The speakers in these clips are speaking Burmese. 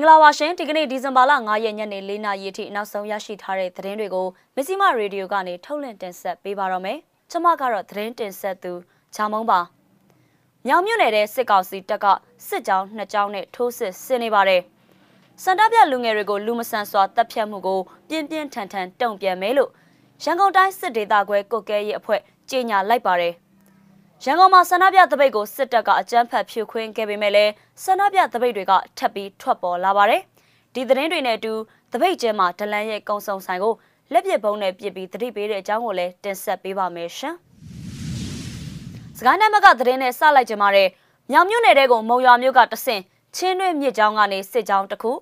င်္ဂလာပါရှင်ဒီကနေ့ဒီဇင်ဘာလ9ရက်ညနေ4နာရီအထိနောက်ဆုံးရရှိထားတဲ့သတင်းတွေကိုမစ္စည်းမရေဒီယိုကနေထုတ်လွှင့်တင်ဆက်ပေးပါတော့မယ်။ကျွန်မကတော့သတင်းတင်ဆက်သူချာမုံပါ။မြောင်မြို့နယ်တဲ့စစ်ကောင်စီတပ်ကစစ်ကြောင်းနှစ်ကြောင်းနဲ့ထိုးစစ်ဆင်နေပါတယ်။စန္ဒပြလူငယ်တွေကိုလူမဆန်စွာတပ်ဖြတ်မှုကိုပြင်းပြင်းထန်ထန်တုံ့ပြန်မယ်လို့ရန်ကုန်တိုင်းစစ်ဒေသခွဲကုတ်ကဲရေးအဖွဲ့ကြေညာလိုက်ပါတယ်။ ရန်ကုန်မှာဆန္ဒပြတပိတ်ကိုစစ်တပ်ကအကြမ်းဖက်ဖြိုခွင်းခဲ့ပေမဲ့လည်းဆန္ဒပြတပိတ်တွေကထပ်ပြီးထွက်ပေါ်လာပါတယ်။ဒီသတင်းတွေနဲ့အတူတပိတ်ကျဲမှာဒလန်ရဲ့ကုံစုံဆိုင်ကိုလက်ပစ်ဘုံနဲ့ပစ်ပြီးတတိပေးတဲ့အကြောင်းကိုလည်းတင်ဆက်ပေးပါမယ်ရှင်။စကိုင်းတိုင်းကသတင်းနဲ့စလိုက်ကြမှာတဲ့မြောင်မြို့နယ်တဲကိုမုံရွာမြို့ကတဆင့်ချင်းတွင်းမြစ်ကြောင်းကနေစစ်ကြောင်းတစ်ခု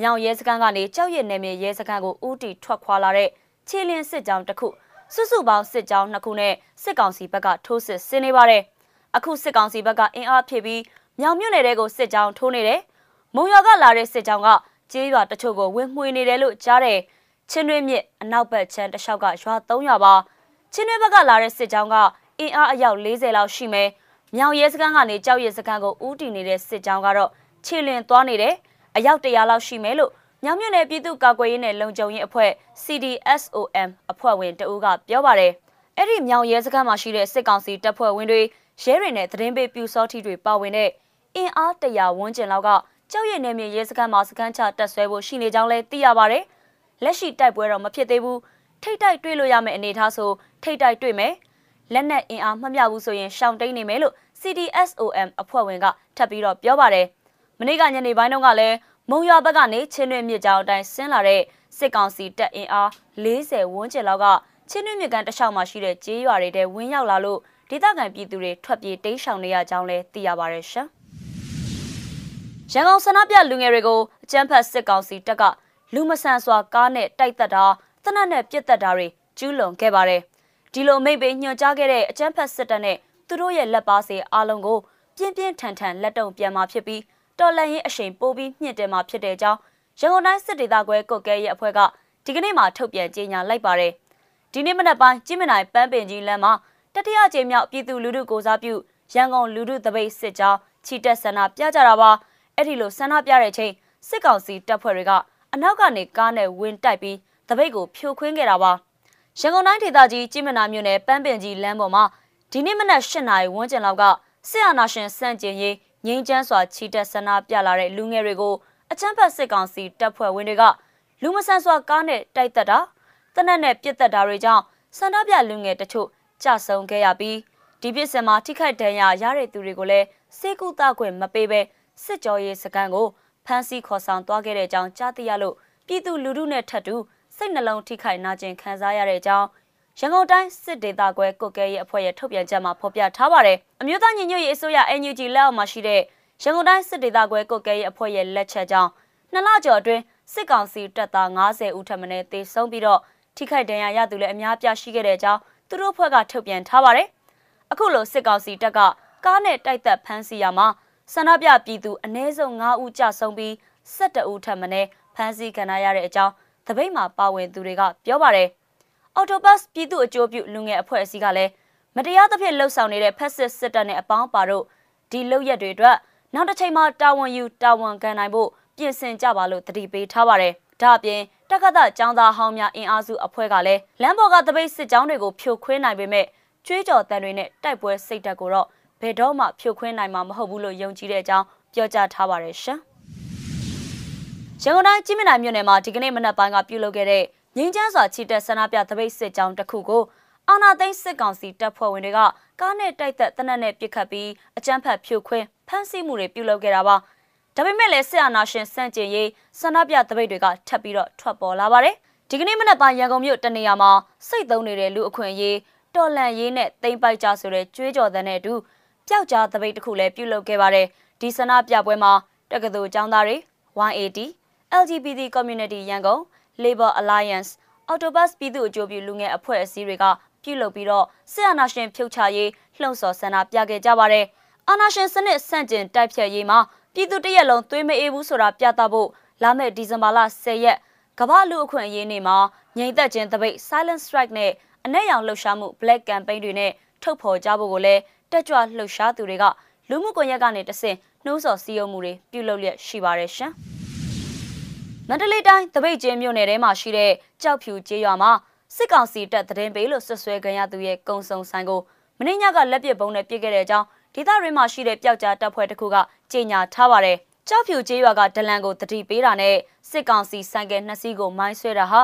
မြောင်ရဲစခန်းကနေကြောက်ရည်နယ်မြေရဲစခန်းကိုဦးတီထွက်ခွာလာတဲ့ခြေလင်းစစ်ကြောင်းတစ်ခု စုစုပေါင်းစစ်ကြောင်းနှစ်ခုနဲ့စစ်ကောင်စီဘက်ကထိုးစစ်ဆင်နေပါတယ်။အခုစစ်ကောင်စီဘက်ကအင်အားဖြည့်ပြီးမြောင်မြို့နယ်တဲကိုစစ်ကြောင်းထိုးနေတယ်။မုံရွာကလာတဲ့စစ်ကြောင်းကကျေးရွာတချို့ကိုဝင်မှွေနေတယ်လို့ကြားတယ်။ချင်းတွင်းမြစ်အနောက်ဘက်ချမ်းတစ်လျှောက်ကရွာ3ရွာပါ။ချင်းတွင်းဘက်ကလာတဲ့စစ်ကြောင်းကအင်အားအယောက်40လောက်ရှိမယ်။မြောင်ရဲစခန်းကနေကြောက်ရဲစခန်းကိုဦးတည်နေတဲ့စစ်ကြောင်းကတော့ခြေလင်သွားနေတယ်။အယောက်100လောက်ရှိမယ်လို့ မြောင်မြို့နယ်ပြည်သူ့ကာကွယ်ရေးနဲ့လုံခြုံရေးအဖွဲ့ CDSOM အဖွဲ့ဝင်တဦးကပြောပါတယ်။အဲ့ဒီမြောင်ရဲစခန်းမှာရှိတဲ့စစ်ကောင်စီတပ်ဖွဲ့ဝင်တွေရဲတွေနဲ့သတင်းပေးပြူစောထီတွေပါဝင်တဲ့အင်အားတရာဝန်းကျင်လောက်ကကြောက်ရည်နယ်မြေရဲစခန်းမှာစခန်းချတက်ဆွဲဖို့ရှိနေကြောင်းလည်းသိရပါတယ်။လက်ရှိတိုက်ပွဲတော့မဖြစ်သေးဘူး။ထိတ်တိုက်တွေ့လို့ရမယ့်အနေအထားဆိုထိတ်တိုက်တွေ့မယ်။လက်နက်အင်အားမမျှဘူးဆိုရင်ရှောင်တိန်နေမယ်လို့ CDSOM အဖွဲ့ဝင်ကထပ်ပြီးတော့ပြောပါတယ်။မနေ့ကညနေပိုင်းတုန်းကလည်း မုံရွာဘက်ကနေချင်းတွင်းမြစ်ကြောင်းအတိုင်းဆင်းလာတဲ့စစ်ကောင်စီတပ်အင်အား40ဝန်းကျင်လောက်ကချင်းတွင်းမြစ်ကန်တလျှောက်မှာရှိတဲ့ကျေးရွာတွေထဲဝင်းရောက်လာလို့ဒေသခံပြည်သူတွေထွက်ပြေးတိမ်းရှောင်နေရကြောင်းလည်းသိရပါရရှင်။ရန်ကုန်ဆန္ဒပြလူငယ်တွေကိုအကြမ်းဖက်စစ်ကောင်စီတပ်ကလူမဆန်စွာကားနဲ့တိုက်သက်တာတနက်နဲ့ပြစ်တက်တာတွေကျူးလွန်ခဲ့ပါတယ်။ဒီလိုမိတ်ပေးညွှန်ကြားခဲ့တဲ့အကြမ်းဖက်စစ်တပ်နဲ့သူတို့ရဲ့လက်ပါစေအားလုံးကိုပြင်းပြင်းထန်ထန်လက်တုံပြန်มาဖြစ်ပြီး တော်လန်ရေးအရှိန်ပိုးပြီးမြင့်တယ်မှာဖြစ်တဲ့အကြောင်းရန်ကုန်တိုင်းစစ်ဒေသခွဲကုတ်ကဲရဲ့အဖွဲ့ကဒီကနေ့မှထုတ်ပြန်ကြေညာလိုက်ပါတယ်။ဒီနေ့မနက်ပိုင်းကြည်မနိုင်ပန်းပင်ကြီးလမ်းမှာတတိယကြိမ်မြောက်ပြည်သူလူထုကိုစားပြုရန်ကုန်လူထုတပိတ်စစ်ကြောင်းချီတက်ဆန္ဒပြကြတာပါ။အဲ့ဒီလိုဆန္ဒပြတဲ့ချိန်စစ်ကောင်စီတပ်ဖွဲ့တွေကအနောက်ကနေကားနဲ့ဝင်တိုက်ပြီးတပိတ်ကိုဖြိုခွင်းခဲ့တာပါ။ရန်ကုန်တိုင်းဒေသကြီးကြည်မနာမြို့နယ်ပန်းပင်ကြီးလမ်းပေါ်မှာဒီနေ့မနက်၈နာရီဝန်းကျင်လောက်ကစစ်အာဏာရှင်စန့်ကျင်ရေး ငြိမ်းချမ်းစွာချီတက်ဆန္ဒပြလာတဲ့လူငယ်တွေကိုအချမ်းဖတ်စစ်ကောင်စီတပ်ဖွဲ့ဝင်တွေကလူမဆန်စွာကားနဲ့တိုက်တက်တာတနက်နဲ့ပြစ်တက်တာတွေကြောင့်ဆန္ဒပြလူငယ်တချို့ကြဆုံခဲ့ရပြီးဒီပြစ်စင်မှာထိခိုက်ဒဏ်ရာရတဲ့သူတွေကိုလည်းစေကူတာခွင့်မပေးဘဲစစ်ကြောရေးစခန်းကိုဖမ်းဆီးခေါ်ဆောင်သွားခဲ့တဲ့အကြောင်းကြားသိရလို့ပြည်သူလူထုနဲ့ထပ်တူစိတ်နှလုံးထိခိုက်နာကျင်ခံစားရတဲ့အကြောင်း ရန်ကုန်တိုင်းစစ်ဒေသကွဲကုတ်ကဲရေးအဖွဲ့ရဲ့ထုတ်ပြန်ချက်မှာဖော်ပြထားပါတယ်။အမျိုးသားညီညွတ်ရေးအစိုးရ NUG လက်အောက်မှာရှိတဲ့ရန်ကုန်တိုင်းစစ်ဒေသကွဲကုတ်ကဲရေးအဖွဲ့ရဲ့လက်ချက်ကြောင့်နှစ်လကျော်အတွင်းစစ်ကောင်စီတပ်သား90ဦးထပ်မံတေဆုံးပြီးတော့ထိခိုက်ဒဏ်ရာရသူလည်းအများပြားရှိခဲ့တဲ့အကြောင်းသူတို့ဖွဲ့ကထုတ်ပြန်ထားပါတယ်။အခုလိုစစ်ကောင်စီတပ်ကကားနဲ့တိုက်သက်ဖမ်းဆီးရမှာဆန္ဒပြပြည်သူအ ਨੇ ဆုံး9ဦးကြဆုံးပြီး12ဦးထပ်မံဖမ်းဆီးခံရတဲ့အကြောင်းတပိတ်မှာပါဝင်သူတွေကပြောပါတယ်။ အော်တိုဘတ်ပြည်သူ့အကျိုးပြုလူငယ်အဖွဲ့အစည်းကလည်းမတရားသဖြင့်လှုပ်ဆောင်နေတဲ့ဖက်စစ်စစ်တပ်နဲ့အပေါင်းပါတို့ဒီလုပ်ရက်တွေအတွက်နောက်တစ်ချိန်မှာတာဝန်ယူတာဝန်ခံနိုင်ဖို့ပြင်ဆင်ကြပါလို့တတိပေးထားပါတယ်။ဒါအပြင်တက္ကသကျောင်းသားဟောင်းများအင်အားစုအဖွဲ့ကလည်းလမ်းပေါ်ကတပိတ်စစ်ကြောင်းတွေကိုဖြိုခွင်းနိုင်ပေမဲ့ကျွေးကြော်တန်တွေနဲ့တိုက်ပွဲစိတ်ဓာတ်ကိုတော့ဘယ်တော့မှဖြိုခွင်းနိုင်မှာမဟုတ်ဘူးလို့ယုံကြည်တဲ့အကြောင်းပြောကြားထားပါတယ်ရှင်။ရန်ကုန်တိုင်းကြီးမြင့်နိုင်မြို့နယ်မှာဒီကနေ့မနက်ပိုင်းကပြုလုပ်ခဲ့တဲ့ ငင်းချမ်းစွာချီတက်ဆန္ဒပြတပိတ်စစ်ကြောင်းတစ်ခုကိုအာနာသိန်းစစ်ကောင်စီတပ်ဖွဲ့ဝင်တွေကကားနဲ့တိုက်သက်တနက်နဲ့ပစ်ခတ်ပြီးအကြမ်းဖက်ဖြိုခွင်းဖမ်းဆီးမှုတွေပြုလုပ်ခဲ့တာပါဒါပေမဲ့လည်းစစ်အာဏာရှင်စန့်ကျင်ရေးဆန္ဒပြတပိတ်တွေကထပ်ပြီးတော့ထွက်ပေါ်လာပါတယ်ဒီကနေ့မနက်ပိုင်းရန်ကုန်မြို့တနေရာမှာစိတ်သုံးနေတဲ့လူအခွင့်အရေးတော်လန်ရေးနဲ့တိမ့်ပိုက်ကြဆိုတဲ့ကြွေးကြော်တဲ့နဲ့အတူပျောက်ကြားတပိတ်တစ်ခုလည်းပြုလုပ်ခဲ့ပါတယ်ဒီဆန္ဒပြပွဲမှာတက္ကသိုလ်ကျောင်းသားတွေ 180 LGBT community ရန်ကုန် Labor Alliance Autobus ပြည်သူ့အကျိုးပြုလူငယ်အဖွဲ့အစည်းတွေကပြုလုပ်ပြီးတော့စစ်အာဏာရှင်ဖြုတ်ချရေးလှုံ့ဆော်ဆန္ဒပြခဲ့ကြပါတယ်။အာဏာရှင်စနစ်ဆန့်ကျင်တိုက်ဖြတ်ရေးမှာပြည်သူတရက်လုံးသွေးမအေးဘူးဆိုတာပြသဖို့လာမယ့်ဒီဇင်ဘာလ10ရက်ကမ္ဘာလူအခွင့်အရေးနေ့မှာငြိမ်သက်ခြင်းတပိတ် Silent Strike နဲ့အနက်ရောင်လှုပ်ရှားမှု Black Campaign တွေနဲ့ထုတ်ဖော်ကြဖို့ကိုလည်းတက်ကြွလှုပ်ရှားသူတွေကလူမှုကွန်ရက်ကနေတဆင့်နှိုးဆော်စည်းရုံးမှုတွေပြုလုပ်လျက်ရှိပါတယ်ရှင်။ မန္တလေးတိုင်းတပိတ်ကျင်းမြို့နယ်ထဲမှာရှိတဲ့ကြောက်ဖြူကျေးရွာမှာစစ်ကောင်စီတပ်သတင်းပေးလို့ဆွဆွဲခံရသူရဲ့ကုံစုံဆိုင်ကိုမင်းညကလက်ပစ်ပုံးနဲ့ပစ်ခဲ့တဲ့အကြောင်းဒေသရင်းမှာရှိတဲ့ပျောက်ကြားတပ်ဖွဲ့တစ်ခုကကြေညာထားပါတယ်။ကြောက်ဖြူကျေးရွာကဒလန်ကိုတတိပေးတာနဲ့စစ်ကောင်စီဆိုင်ကယ်နှစ်စီးကိုမိုင်းဆွဲတာဟာ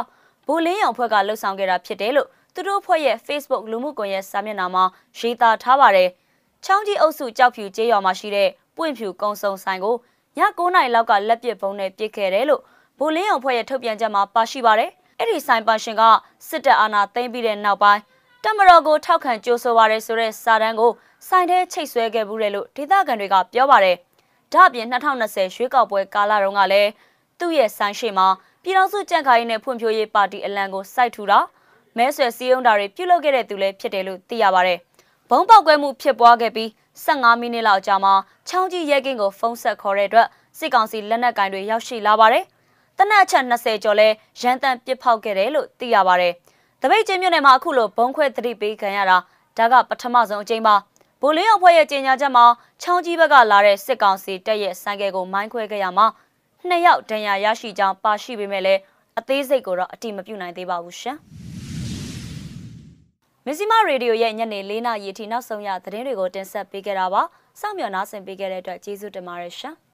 ဗိုလ်လင်းရောင်ဖွဲ့ကလှုပ်ဆောင်ခဲ့တာဖြစ်တယ်လို့သူတို့ဖွဲ့ရဲ့ Facebook လူမှုကွန်ရက်စာမျက်နှာမှာရေးသားထားပါတယ်။ချောင်းကြီးအုပ်စုကြောက်ဖြူကျေးရွာမှာရှိတဲ့ပွင့်ဖြူကုံစုံဆိုင်ကိုည9နာရီလောက်ကလက်ပစ်ပုံးနဲ့ပစ်ခဲ့တယ်လို့ ဗိုလ်လင်းအောင်ဖွဲ့ရဲ့ထုတ်ပြန်ချက်မှာပါရှိပါတယ်။အဲ့ဒီဆိုင်ပါရှင်ကစစ်တပ်အာဏာသိမ်းပြီးတဲ့နောက်ပိုင်းတမတော်ကိုထောက်ခံကြိုးဆိုပါရဆိုတဲ့စာတမ်းကိုဆိုင်ထဲချိတ်ဆွဲခဲ့မှုတယ်လို့ဒေသခံတွေကပြောပါတယ်။ဒါ့အပြင်2020ရွေးကောက်ပွဲကာလတုန်းကလည်းသူ့ရဲ့ဆိုင်ရှိမှာပြည်တော်စုကြံ့ခိုင်ရေးနဲ့ဖွံ့ဖြိုးရေးပါတီအလံကိုစိုက်ထူတာမဲဆွယ်စည်းရုံးတာတွေပြုလုပ်ခဲ့တဲ့သူလည်းဖြစ်တယ်လို့သိရပါတယ်။ဘုံပေါက်ကွဲမှုဖြစ်ပွားခဲ့ပြီး15မိနစ်လောက်ကြာမှချောင်းကြီးရဲကင်းကိုဖုန်းဆက်ခေါ်တဲ့အတွက်စစ်ကောင်စီလက်နက်ကင်တွေရောက်ရှိလာပါတယ်။ တနက်ချက်20ကျော်လဲရန်တန်ပစ်ဖောက်ခဲ့တယ်လို့သိရပါတယ်။တပိတ်ချင်းမြို့နယ်မှာအခုလိုဘုံခွဲသတိပေးခံရတာဒါကပထမဆုံးအကြိမ်ပါ။ဗိုလ်လင်းအဖွဲ့ရဲ့ကြေညာချက်မှာချောင်းကြီးဘက်ကလာတဲ့စစ်ကောင်စီတပ်ရဲ့စံကဲကိုမိုင်းခွဲခဲ့ရမှာနှစ်ယောက်ဒဏ်ရာရရှိကြောင်းပါရှိပေမဲ့လည်းအသေးစိတ်ကိုတော့အတိမပြုနိုင်သေးပါဘူးရှင်။မစ္စည်းမရေဒီယိုရဲ့ညနေ၄နာရီအထိနောက်ဆုံးရသတင်းတွေကိုတင်ဆက်ပေးခဲ့တာပါ။စောင့်မျှော်နားဆင်ပေးခဲ့တဲ့အတွက်ကျေးဇူးတင်ပါတယ်ရှင်။